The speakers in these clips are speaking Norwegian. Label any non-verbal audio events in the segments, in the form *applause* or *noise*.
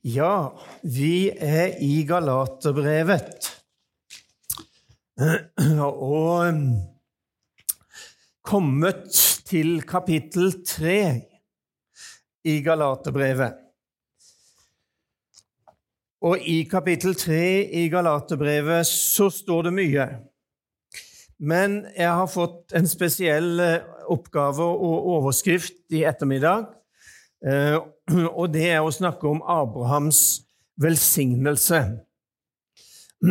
Ja, vi er i Galaterbrevet. Og um, kommet til kapittel tre i Galaterbrevet. Og i kapittel tre i Galaterbrevet så står det mye. Men jeg har fått en spesiell eh, oppgave og overskrift i ettermiddag. Eh, *clears throat* og det er å snakke om Abrahams velsignelse. *clears throat*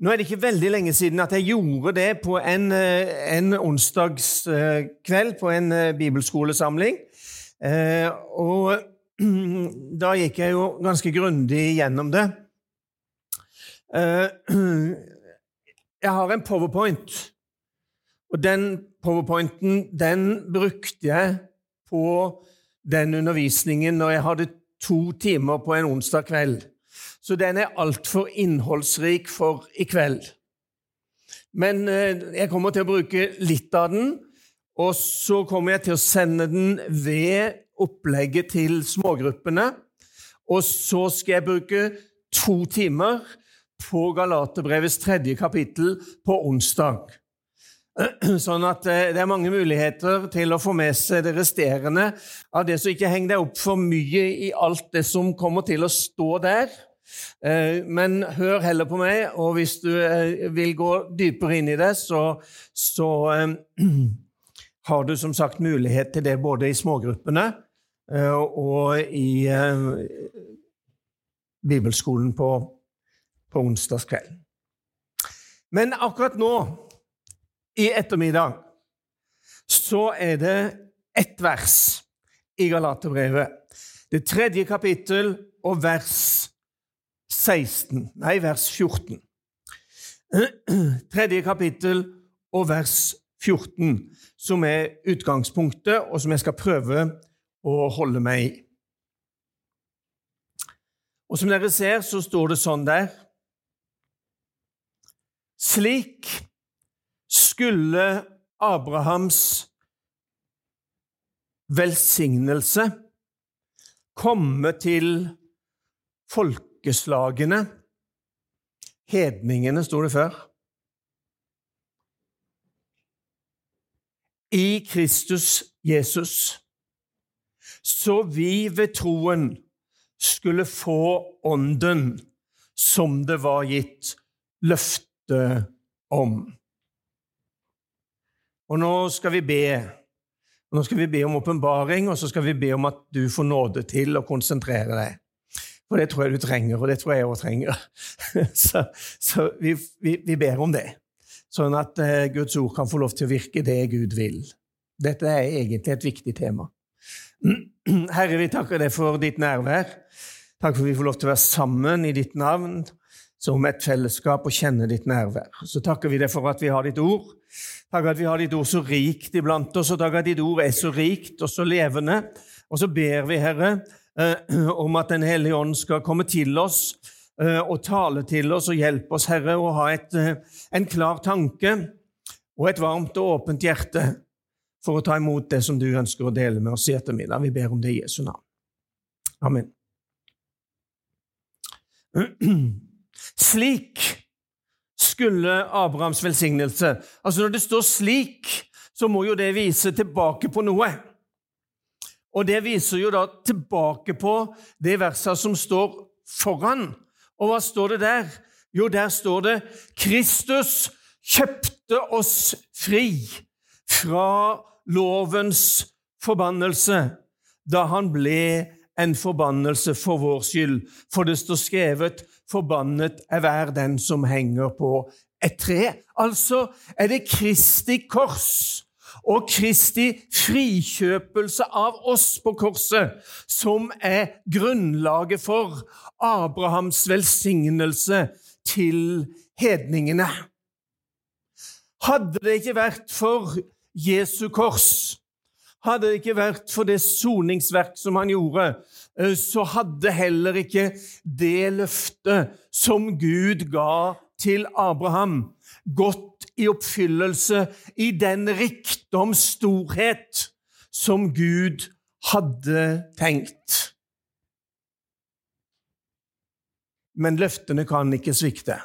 Nå er det ikke veldig lenge siden at jeg gjorde det på en, eh, en onsdagskveld på en bibelskolesamling. Og *clears throat* da gikk jeg jo ganske grundig gjennom det. Jeg har en powerpoint, og den powerpointen den brukte jeg på den undervisningen når jeg hadde to timer på en onsdag kveld. Så den er altfor innholdsrik for i kveld. Men eh, jeg kommer til å bruke litt av den, og så kommer jeg til å sende den ved opplegget til smågruppene. Og så skal jeg bruke to timer på Galaterbrevets tredje kapittel på onsdag. *clears throat* Sånn at eh, det er mange muligheter til å få med seg det resterende av det, så ikke heng deg opp for mye i alt det som kommer til å stå der. Eh, men hør heller på meg, og hvis du eh, vil gå dypere inn i det, så, så *clears throat* har du som sagt mulighet til det både i smågruppene og i bibelskolen på, på onsdagskvelden. Men akkurat nå i ettermiddag, så er det ett vers i Galaterbrevet. Det tredje kapittel og vers 16 Nei, vers 14. Tredje kapittel og vers 14, som er utgangspunktet, og som jeg skal prøve å holde meg i. Og Som dere ser, så står det sånn der Slik skulle Abrahams velsignelse komme til folkeslagene Hedningene, sto det før. I Kristus Jesus, så vi ved troen skulle få Ånden som det var gitt løfte om. Og nå skal vi be. Nå skal vi be om åpenbaring, og så skal vi be om at du får nåde til å konsentrere deg. For det tror jeg du trenger, og det tror jeg òg trenger. *laughs* så, så vi, vi, vi, ber om det, sånn at uh, Guds ord kan få lov til å virke det Gud vil. Dette er egentlig et viktig tema. *clears throat* Herre, vi takker deg for ditt nærvær. Takk for at vi får lov til å være sammen i ditt navn som et fellesskap og kjenne ditt nærvær. Så takker vi deg for at vi har ditt ord. Takk at vi har ditt ord så rikt iblant oss, og takk at ditt ord er så rikt og så levende. Og så ber vi, Herre, eh, om at Den hellige ånd skal komme til oss eh, og tale til oss og hjelpe oss, Herre, å ha et, eh, en klar tanke og et varmt og åpent hjerte for å ta imot det som du ønsker å dele med oss i ettermiddag. Vi ber om det i Jesu navn. Amen. *clears throat* Slik skulle Abrahams velsignelse Altså Når det står 'slik', så må jo det vise tilbake på noe. Og det viser jo da tilbake på det verset som står foran. Og hva står det der? Jo, der står det 'Kristus kjøpte oss fri fra lovens forbannelse' da han ble en forbannelse for vår skyld. For det står skrevet 'Forbannet er hver den som henger på et tre'. Altså er det Kristi kors og Kristi frikjøpelse av oss på korset som er grunnlaget for Abrahams velsignelse til hedningene. Hadde det ikke vært for Jesu kors, hadde det ikke vært for det soningsverk som han gjorde, så hadde heller ikke det løftet som Gud ga til Abraham, gått i oppfyllelse i den rikdom, storhet, som Gud hadde tenkt. men løftene kan ikke svikte.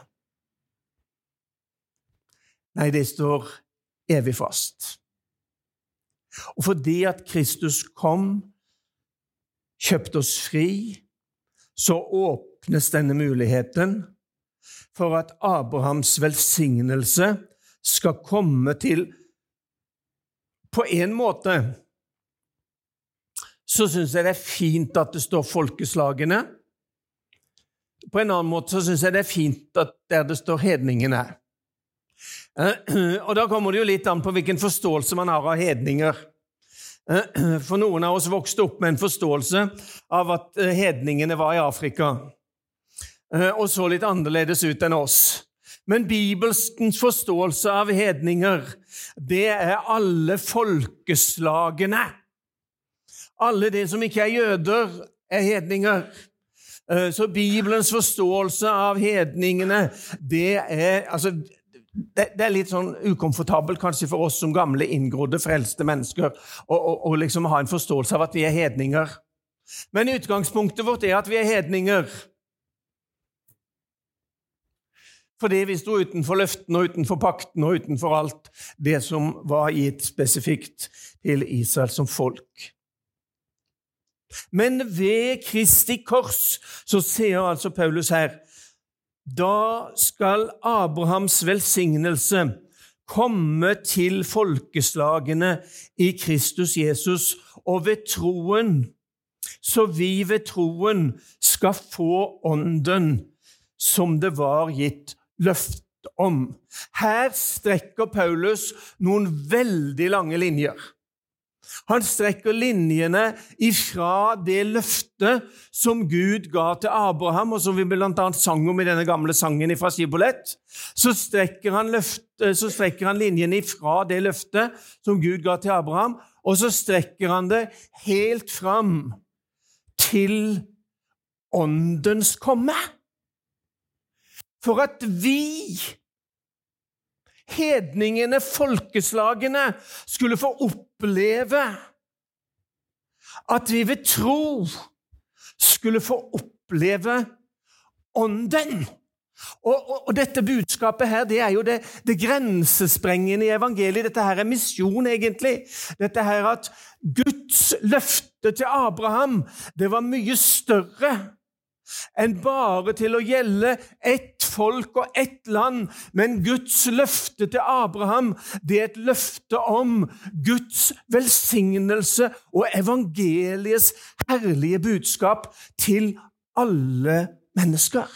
Nei, det står evig fast. Og fordi at Kristus kom, kjøpte oss fri, så åpnes denne muligheten for at Abrahams velsignelse skal komme til På en måte så syns jeg det er fint at det står folkeslagene. På en annen måte så syns jeg det er fint at der det står hedningene. *clears throat* Og Da kommer det jo litt an på hvilken forståelse man har av hedninger. *clears throat* For noen av oss vokste opp med en forståelse av at eh, hedningene var i Afrika, eh, og så litt annerledes ut enn oss. Men bibelskens forståelse av hedninger, det er alle folkeslagene. Alle de som ikke er jøder, er hedninger. Eh, så Bibelens forståelse av hedningene, det er altså, det, det, er litt sånn ukomfortabelt kanskje for oss som gamle, inngrodde, frelste mennesker å liksom ha en forståelse av at vi er hedninger. Men utgangspunktet vårt er at vi er hedninger. Fordi vi sto utenfor løftene og utenfor pakten og utenfor alt det som var gitt spesifikt til Israel som folk. Men ved Kristi kors så sier altså Paulus her da skal Abrahams velsignelse komme til folkeslagene i Kristus Jesus, og ved troen, så vi ved troen skal få Ånden som det var gitt løfte om. Her strekker Paulus noen veldig lange linjer. Han strekker linjene ifra det løftet som Gud ga til Abraham, og som vi bl.a. sang om i denne gamle sangen fra Sibolett. Så strekker, han løftet, så strekker han linjene ifra det løftet som Gud ga til Abraham, og så strekker han det helt fram til Åndens komme. For at vi hedningene, folkeslagene, skulle få oppleve at vi ved tro skulle få oppleve Ånden. Og, og, og, dette budskapet her, det er jo det, det grensesprengende i evangeliet. Dette her er misjon, egentlig. Dette her at Guds løfte til Abraham, det var mye større enn bare til å gjelde ett folk og ett land. Men Guds løfte til Abraham det er et løfte om Guds velsignelse og evangeliets herlige budskap til alle mennesker.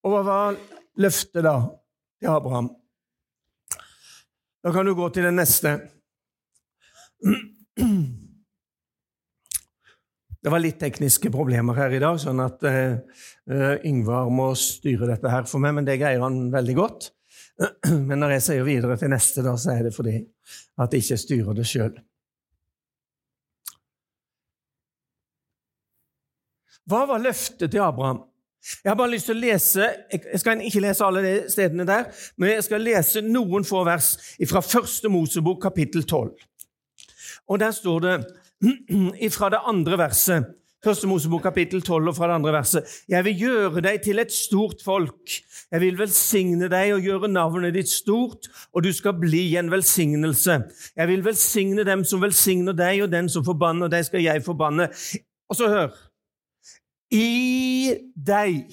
Og hva var løftet da til Abraham? Da kan du gå til den neste. Det var litt tekniske problemer her i dag, sånn at uh, Yngvar må styre dette her for meg, men det greier han veldig godt. *clears throat* Men når jeg sier videre til neste, da, så er det fordi at jeg ikke styrer det sjøl. Hva var løftet til Abraham? Jeg har bare lyst til å lese Jeg skal ikke lese alle de stedene der, men jeg skal lese noen få vers fra Første Mosebok, kapittel 12. Og der står det *clears throat* fra det andre verset, Første Mosebok kapittel 12 og fra det andre verset. Jeg vil gjøre deg til et stort folk. Jeg vil velsigne deg og gjøre navnet ditt stort, og du skal bli en velsignelse. Jeg vil velsigne dem som velsigner deg, og den som forbanner deg, skal jeg forbanne. Og så hør I deg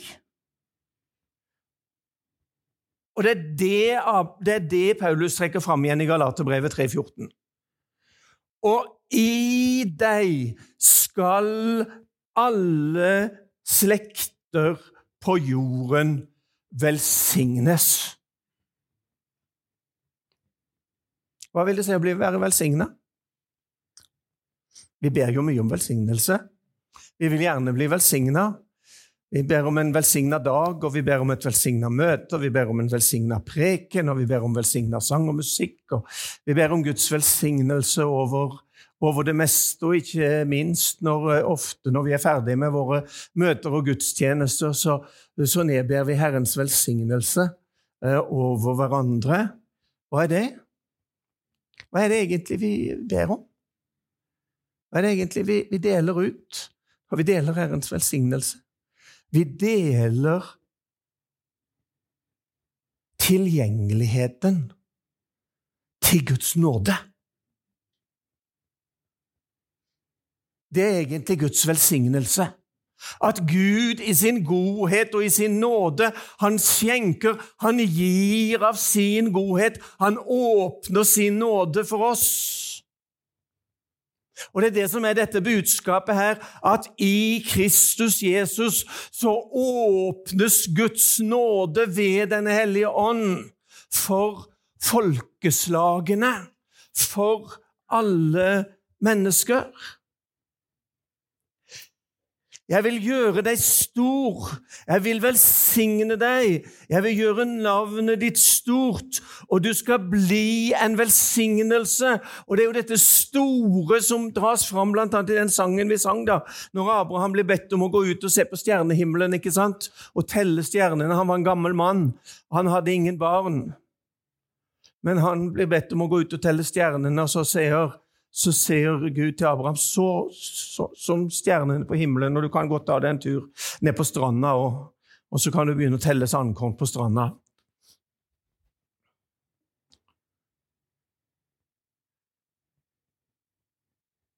Og det er det, det, er det Paulus trekker fram igjen i Galaterbrevet 3,14 og i deg skal alle slekter på jorden velsignes. Hva vil det si å være velsigna? Vi ber jo mye om velsignelse. Vi vil gjerne bli velsigna. Vi ber om en velsigna dag, og vi ber om et velsigna møte, og vi ber om en velsigna preken, og vi ber om velsigna sang og musikk, og vi ber om Guds velsignelse over, over det meste, og ikke minst når, ofte når vi er ferdige med våre møter og gudstjenester, så, så nedber vi Herrens velsignelse eh, over hverandre. Hva er det? Hva er det egentlig vi ber om? Hva er det egentlig vi, vi deler ut? Og vi deler Herrens velsignelse. Vi deler tilgjengeligheten til Guds nåde. Det er egentlig Guds velsignelse. At Gud i sin godhet og i sin nåde, han skjenker, han gir av sin godhet, han åpner sin nåde for oss. Og Det er det som er dette budskapet her, at i Kristus Jesus så åpnes Guds nåde ved Denne hellige ånd for folkeslagene, for alle mennesker. Jeg vil gjøre deg stor, jeg vil velsigne deg, jeg vil gjøre navnet ditt stort, og du skal bli en velsignelse. Og det er jo dette store som dras fram blant annet i den sangen vi sang da, når Abraham ble bedt om å gå ut og se på stjernehimmelen ikke sant? og telle stjernene. Han var en gammel mann, han hadde ingen barn. Men han blir bedt om å gå ut og telle stjernene, og så sier så ser Gud til Abraham så, så, som stjernene på himmelen, og du kan godt ta deg en tur ned på stranda, og, og så kan du begynne å telle sandkorn på stranda.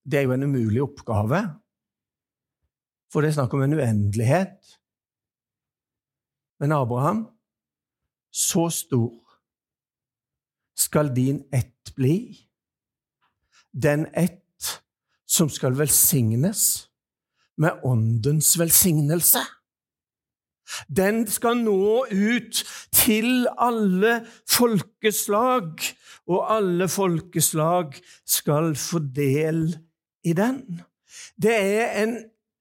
Det er jo en umulig oppgave, for det er snakk om en uendelighet. Men Abraham, så stor skal din ett bli den ett som skal velsignes med Åndens velsignelse. Den skal nå ut til alle folkeslag, og alle folkeslag skal få del i den. Det er en,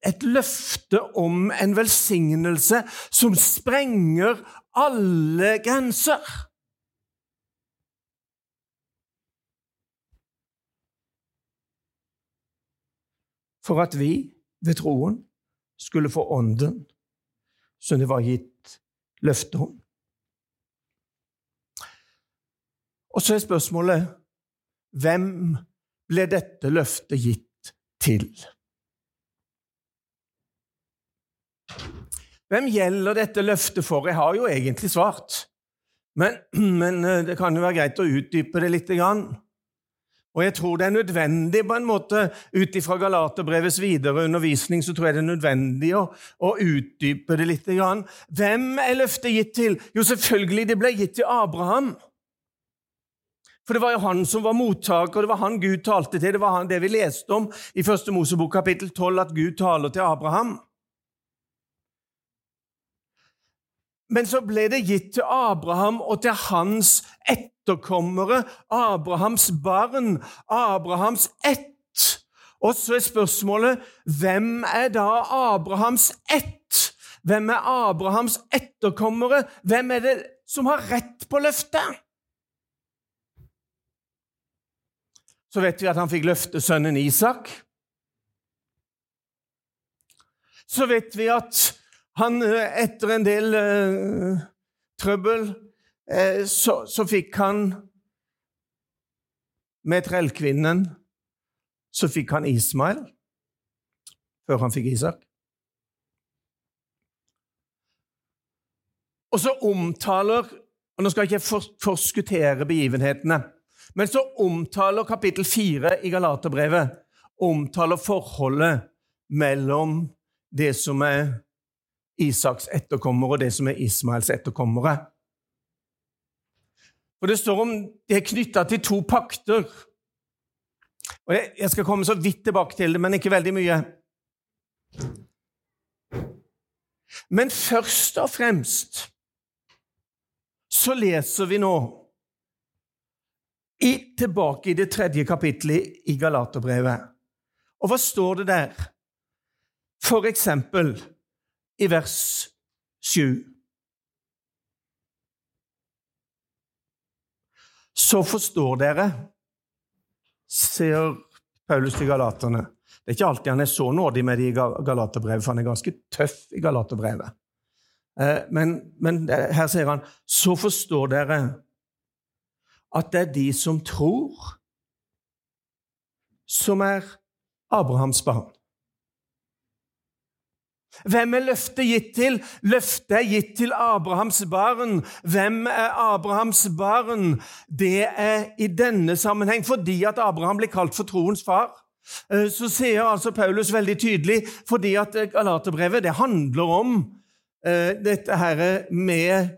et løfte om en velsignelse som sprenger alle grenser. For at vi ved troen skulle få Ånden som det var gitt løfte om. Og så er spørsmålet hvem ble dette løftet gitt til? Hvem gjelder dette løftet for? Jeg har jo egentlig svart, men, men eh, det kan jo være greit å utdype det litt. Grann. Og jeg tror det er nødvendig på en måte, ut ifra Galaterbrevets videre undervisning, så tror jeg det er nødvendig å, å utdype det litt. Hvem er løftet gitt til? Jo, selvfølgelig, det ble gitt til Abraham. For det var jo han som var mottaker, det var han Gud talte til. Det var han, det vi leste om i Første Mosebok kapittel 12, at Gud taler til Abraham. Men så ble det gitt til Abraham og til hans etterkommere, Abrahams barn, Abrahams ett. Og så er spørsmålet hvem er da Abrahams ett? Hvem er Abrahams etterkommere? Hvem er det som har rett på løftet? Så vet vi at han fikk løftesønnen Isak. Så vet vi at han eh, etter en del uh, trøbbel uh, så, så, fikk han Med trellkvinnen så fikk han Ismael før han fikk Isak. Og så omtaler og Nå skal jeg ikke forskuttere begivenhetene, men så omtaler kapittel 4 i Galaterbrevet omtaler forholdet mellom det som er Isaks etterkommere og det som er Ismaels etterkommere. For Det står om det er knytta til to pakter. Og Jeg skal komme så vidt tilbake til det, men ikke veldig mye. Men først og fremst så leser vi nå i, tilbake i det tredje kapittelet i Galaterbrevet. Og hva står det der? For eksempel i vers 7. Så forstår dere, sier Paulus til galaterne. Det er ikke alltid han er så nådig med de i Galaterbrevet, for han er ganske tøff i Galaterbrevet. Eh, men, men her sier han så forstår dere at det er de som tror, som er Abrahams barn. Hvem er løftet gitt til? Løftet er gitt til Abrahams barn. Hvem er Abrahams barn? Det er i denne sammenheng fordi at Abraham blir kalt for troens far. Eh, så sier altså Paulus veldig tydelig fordi at Galaterbrevet det handler om uh, dette her med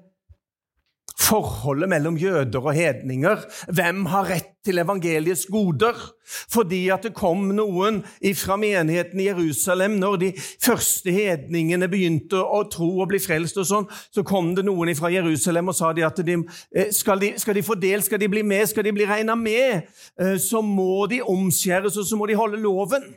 forholdet mellom jøder og hedninger. Hvem har rett til evangeliets goder? Fordi at det kom noen fra menigheten i Jerusalem når de første hedningene begynte å tro og bli frelst, og sånn, så kom det noen fra Jerusalem og sa de at de, eh, skal, de, skal de få del, skal de bli med, skal de bli regna med, eh, så må de omskjæres, og så må de holde loven.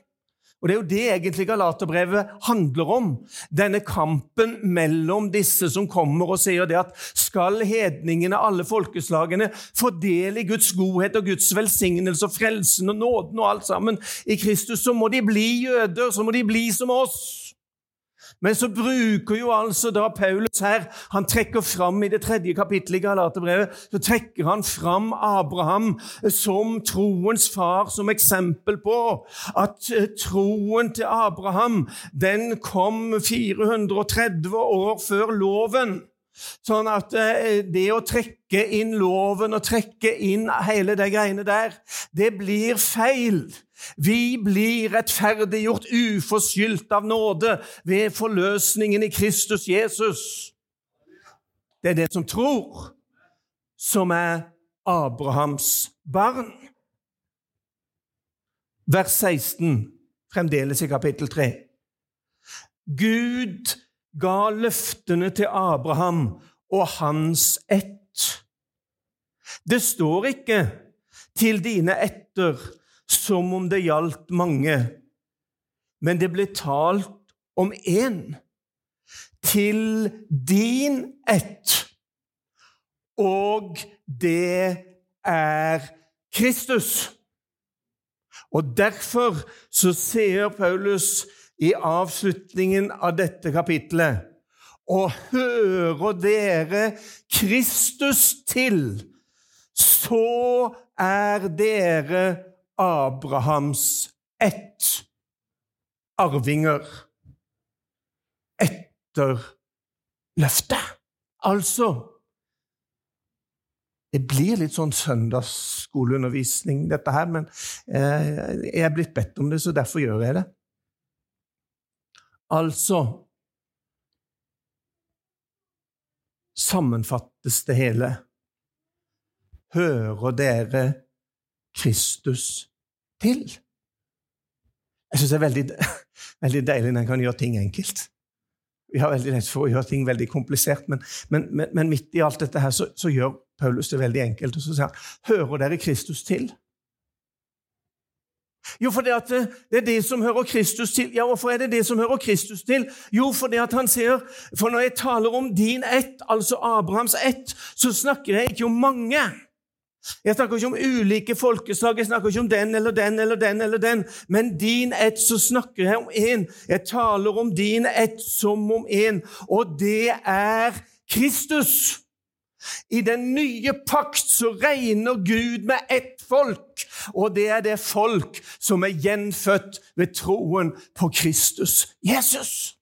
Og Det er jo det egentlig Galaterbrevet handler om. Denne kampen mellom disse som kommer og sier det at skal hedningene, alle folkeslagene, få del i Guds godhet og Guds velsignelse og frelsen og nåden og alt sammen i Kristus, så må de bli jøder, så må de bli som oss. Men så bruker jo altså da Paulus her Han trekker fram i det tredje kapittelet i Galaterbrevet så trekker han fram Abraham som troens far, som eksempel på at eh, troen til Abraham den kom 430 år før loven. Sånn at eh, det å trekke inn loven og trekke inn hele de greiene der, det blir feil. Vi blir rettferdiggjort uforskyldt av nåde ved forløsningen i Kristus Jesus. Det er det som tror, som er Abrahams barn. Vers 16, fremdeles i kapittel 3. Gud ga løftene til Abraham og hans ett. Det står ikke 'til dine etter' som om det gjaldt mange, men det ble talt om én. Til din ett. Og det er Kristus. Og derfor så ser Paulus i avslutningen av dette kapitlet. Og hører dere Kristus til, så er dere Abrahams ett arvinger etter løftet. Altså Det blir litt sånn søndagsskoleundervisning, dette her, men eh, jeg er blitt bedt om det, så derfor gjør jeg det. Altså sammenfattes det hele. Hører dere Kristus til? Jeg syns det er veldig, *laughs* veldig deilig når en kan gjøre ting enkelt. Vi har veldig lett for å gjøre ting veldig komplisert, men, men, men, men midt i alt dette her så, så, gjør Paulus det veldig enkelt. Og så sier han, hører dere Kristus til? Jo, fordi at det er det som hører Kristus til. Ja, hvorfor er det det som hører Kristus til? Jo, fordi at han sier For når jeg taler om din ett, altså Abrahams ett, så snakker jeg ikke om mange. Jeg snakker ikke om ulike folkeslag, jeg snakker ikke om den eller den eller den. eller den, Men din ett, så snakker jeg om én. Jeg taler om din ett som om én, og det er Kristus. I den nye pakt så regner Gud med ett folk, og det er det folk som er gjenfødt ved troen på Kristus Jesus.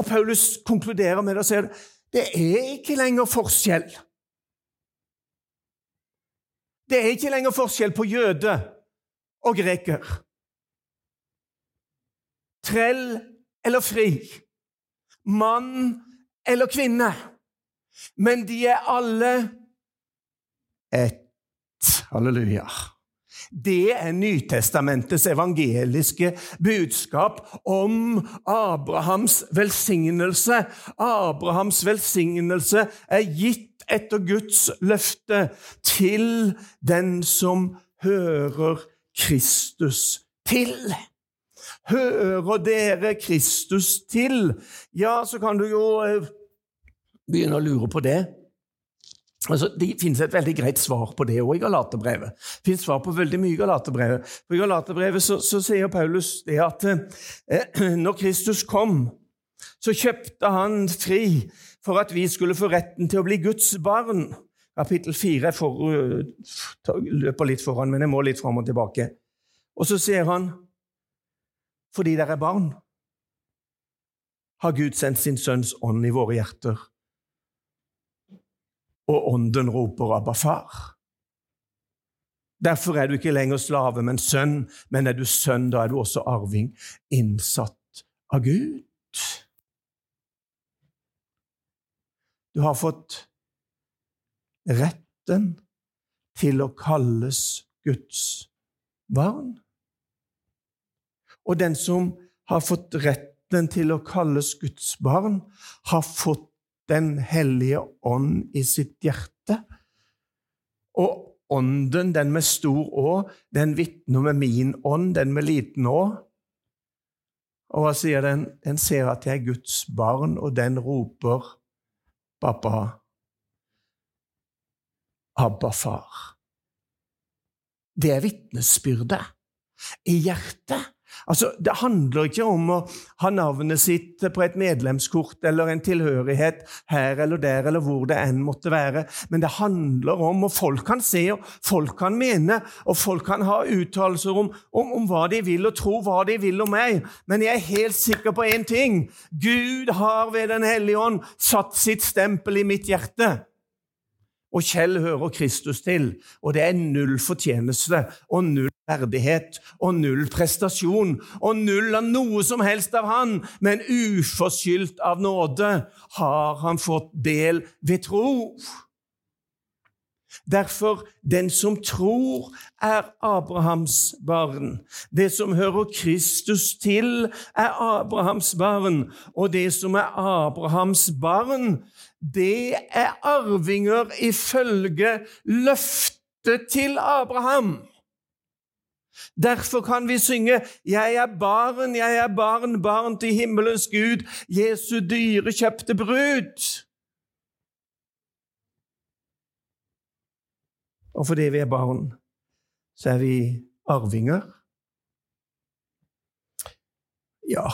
Og Paulus konkluderer med å si at det er ikke lenger forskjell. Det er ikke lenger forskjell på jøde og greker. Trell eller fri mann eller kvinne. Men de er alle ett. Halleluja. Det er Nytestamentets evangeliske budskap om Abrahams velsignelse. Abrahams velsignelse er gitt etter Guds løfte til den som hører Kristus til. Hører dere Kristus til? Ja, så kan du jo eh, begynne å lure på det. Altså, Det finnes et veldig greit svar på det òg i Galaterbrevet. Det finnes svar på veldig mye i Galaterbrevet. I Galaterbrevet så, så sier Paulus det at eh, *clears throat* når Kristus kom, så kjøpte han fri for at vi skulle få retten til å bli Guds barn. kapittel 4 for, løper litt foran, men jeg må litt fram og tilbake. Og så sier han fordi dere er barn, har Gud sendt sin sønns ånd i våre hjerter. Og ånden roper 'Abba, far'. Derfor er du ikke lenger slave, men sønn. Men er du sønn, da er du også arving, innsatt av Gud. Du har fått retten til å kalles Guds barn. Og den som har fått retten til å kalles Guds barn, har fått Den hellige ånd i sitt hjerte. Og ånden, den med stor Å, den vitner med min ånd, den med liten Å. Og hva sier den? Den ser at jeg er Guds barn, og den roper 'Pappa'. Abba, far. Det er vitnesbyrdet i hjertet. Altså, Det handler ikke om å ha navnet sitt på et medlemskort eller en tilhørighet her eller der eller hvor det enn måtte være, men det handler om Og folk kan se, og folk kan mene, og folk kan ha uttalelser om, om, om hva de vil, og tro hva de vil om meg, men jeg er helt sikker på én ting. Gud har ved Den hellige ånd satt sitt stempel i mitt hjerte. Og Kjell hører Kristus til, og det er null fortjeneste og null verdighet og null prestasjon og null av noe som helst av han, men uforskyldt av nåde har han fått del ved tro. Derfor, den som tror, er Abrahams barn. Det som hører Kristus til, er Abrahams barn. Og det som er Abrahams barn, det er arvinger ifølge løftet til Abraham. Derfor kan vi synge 'Jeg er barn, jeg er barn, barn til himmelens Gud', Jesu dyrekjøpte brud. Og fordi vi er barn, så er vi arvinger. Ja,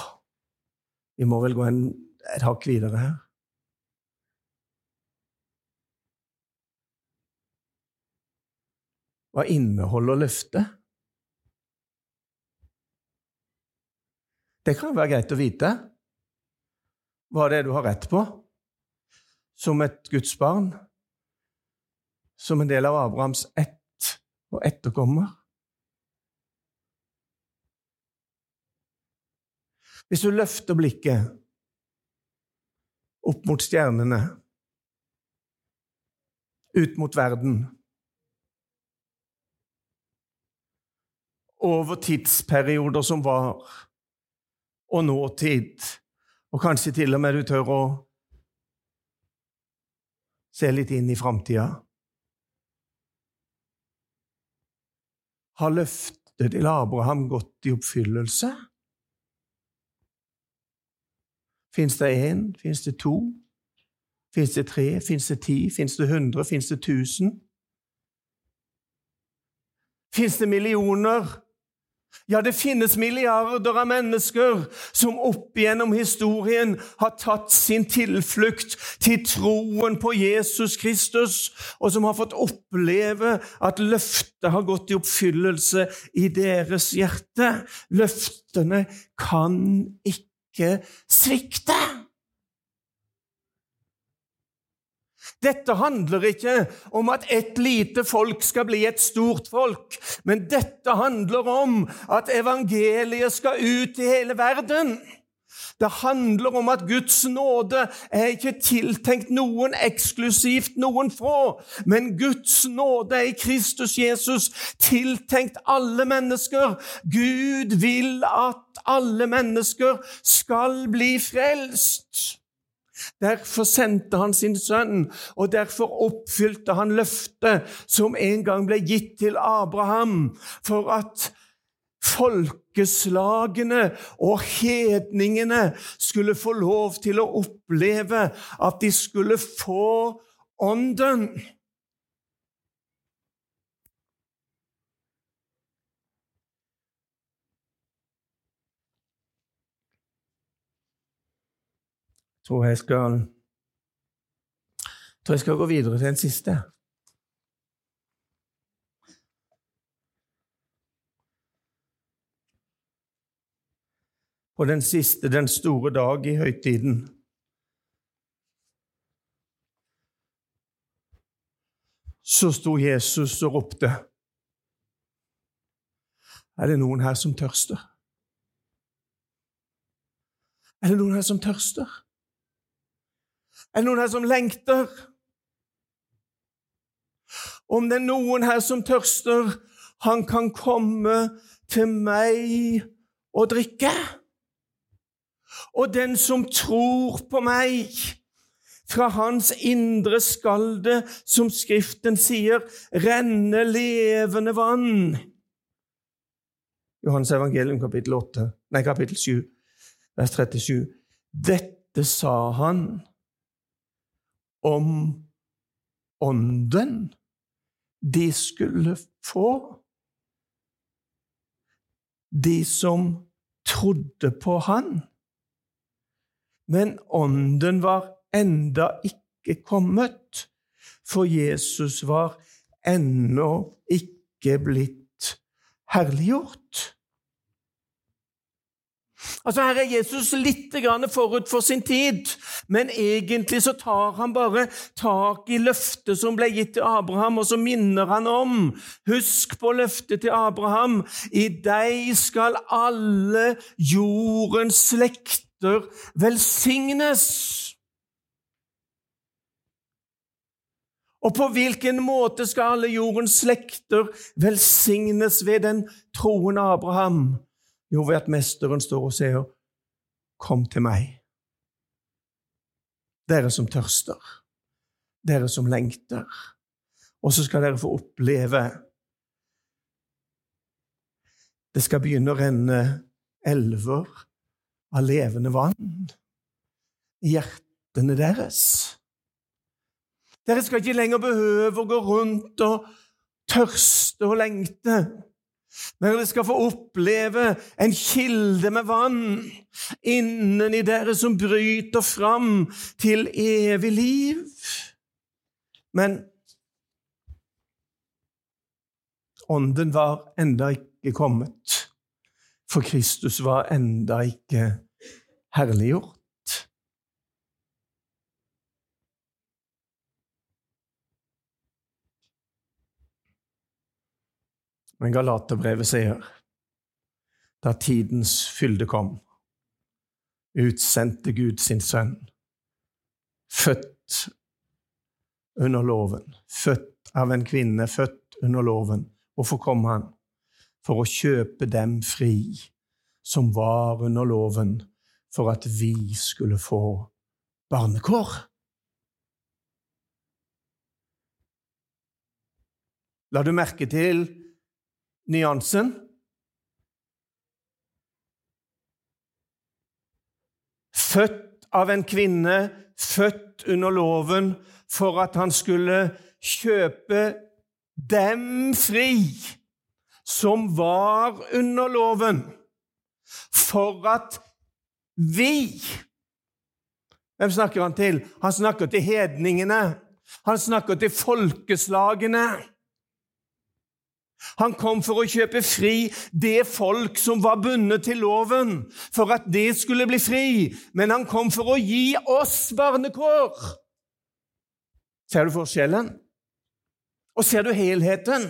vi må vel gå en, et hakk videre her. Hva inneholder løftet? Det kan være greit å vite hva det er du har rett på som et Guds barn, som en del av Abrahams ett og etterkommer. Hvis du løfter blikket opp mot stjernene, ut mot verden Over tidsperioder som var, og nåtid, og kanskje til og med du tør å se litt inn i framtida Har løftet til Abraham gått i oppfyllelse? Fins det én? Fins det to? Fins det tre? Fins det ti? Fins det hundre? Fins det tusen? Fins det millioner? Ja, det finnes milliarder av mennesker som opp igjennom historien har tatt sin tilflukt til troen på Jesus Kristus, og som har fått oppleve at løftet har gått i oppfyllelse i deres hjerte. Løftene kan ikke svikte. Dette handler ikke om at et lite folk skal bli et stort folk, men dette handler om at evangeliet skal ut i hele verden. Det handler om at Guds nåde er ikke tiltenkt noen eksklusivt noen få, men Guds nåde er i Kristus Jesus tiltenkt alle mennesker. Gud vil at alle mennesker skal bli frelst. Derfor sendte han sin sønn, og derfor oppfylte han løftet som en gang ble gitt til Abraham, for at folkeslagene og hedningene skulle få lov til å oppleve at de skulle få Ånden. tror jeg skal tror jeg skal gå videre til en siste. På den siste, den store dag i høytiden. Så sto Jesus og ropte. Er det noen her som tørster? Er det noen her som tørster? Er det noen her som lengter? Om det er noen her som tørster, han kan komme til meg og drikke. Og den som tror på meg, fra hans indre skal det, som Skriften sier, renne levende vann. Johannes evangelium kapittel 8, nei, kapittel 7, vers 37. Dette sa han om ånden de skulle få, de som trodde på han. Men ånden var enda ikke kommet, for Jesus var ennå ikke blitt herliggjort. Altså Her er Jesus litt forut for sin tid, men egentlig så tar han bare tak i løftet som ble gitt til Abraham, og så minner han om Husk på løftet til Abraham. I deg skal alle jordens slekter velsignes. Og på hvilken måte skal alle jordens slekter velsignes ved den troende Abraham? Jo, ved at Mesteren står og sier, Kom til meg, dere som tørster, dere som lengter. Og så skal dere få oppleve Det skal begynne å renne elver av levende vann i hjertene deres. Dere skal ikke lenger behøve å gå rundt og tørste og lengte. Men dere skal få oppleve en kilde med vann inneni dere som bryter fram til evig liv. Men Ånden var enda ikke kommet, for Kristus var enda ikke herliggjort. Men Galaterbrevet sier da tidens fylde kom, utsendte Gud sin sønn, født under loven, født av en kvinne, født under loven. Hvorfor kom han? For å kjøpe dem fri som var under loven, for at vi skulle få barnekår. La du merke til nyansen. Født av en kvinne, født under loven, for at han skulle kjøpe dem fri som var under loven, for at vi Hvem snakker han til? Han snakker til hedningene. Han snakker til folkeslagene. Han kom for å kjøpe fri det folk som var bundet til loven, for at det skulle bli fri. Men han kom for å gi oss barnekår. Ser du forskjellen? Og ser du helheten?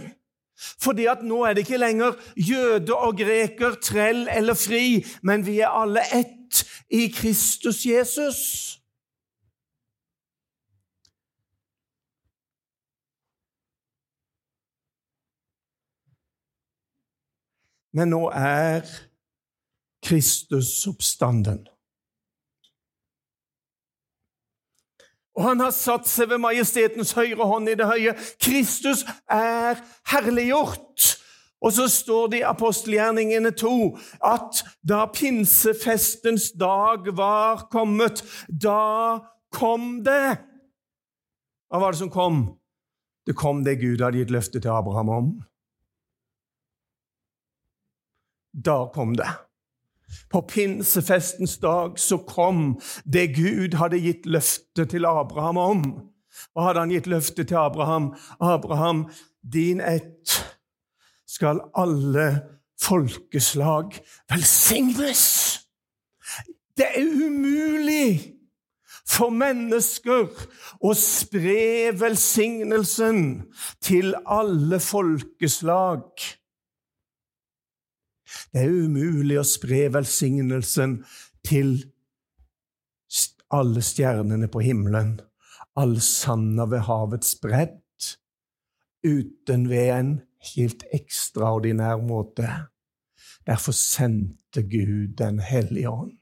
Fordi at nå er det ikke lenger jøde og greker, trell eller fri, men vi er alle ett i Kristus Jesus. Men nå er Kristus oppstanden. Og han har satt seg ved majestetens høyre hånd i det høye. Kristus er herliggjort. Og så står det i apostelgjerningene 2 at da pinsefestens dag var kommet, da kom det. Hva var det som kom? Det kom det Gud hadde gitt løfte til Abraham om. Da kom det. På pinsefestens dag så kom det Gud hadde gitt løfte til Abraham om. Hva hadde han gitt løfte til Abraham? Abraham, din ett skal alle folkeslag velsignes. Det er umulig for mennesker å spre velsignelsen til alle folkeslag. Det er umulig å spre velsignelsen til alle stjernene på himmelen, alle sanda ved havets bredd, uten ved en helt ekstraordinær måte. Derfor sendte Gud Den hellige ånd.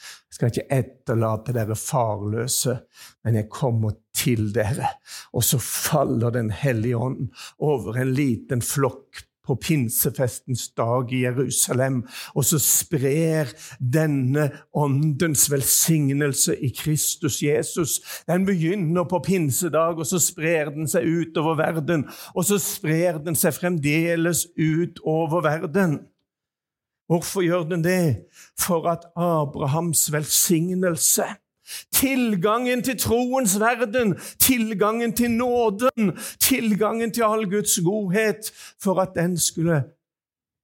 Jeg skal ikke etterlate dere farløse, men jeg kommer til dere. Og så faller Den hellige ånd over en liten flokk på pinsefestens dag i Jerusalem, og så sprer denne åndens velsignelse i Kristus Jesus. Den begynner på pinsedag, og så sprer den seg utover verden. Og så sprer den seg fremdeles utover verden. Hvorfor gjør den det? For at Abrahams velsignelse Tilgangen til troens verden, tilgangen til nåden, tilgangen til all Guds godhet, for at den skulle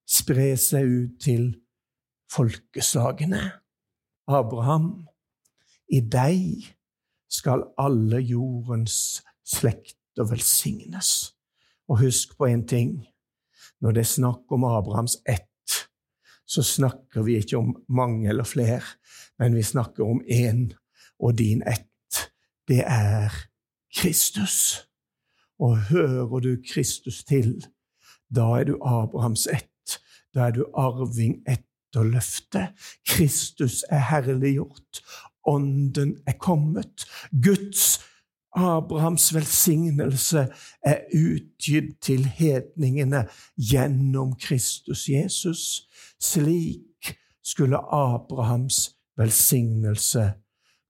spre seg ut til folkeslagene. Abraham, i deg skal alle jordens slekter velsignes. Og husk på én ting. Når det er snakk om Abrahams ett, så snakker vi ikke om mange eller flere, men vi snakker om én og din ett, det er Kristus. Og hører du Kristus til, da er du Abrahams ett. Da er du arving etter løftet. Kristus er herliggjort. Ånden er kommet. Guds Abrahams velsignelse er utgitt til hedningene gjennom Kristus Jesus. Slik skulle Abrahams velsignelse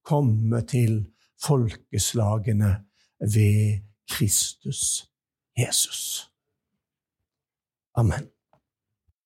komme til folkeslagene ved Kristus Jesus. Amen.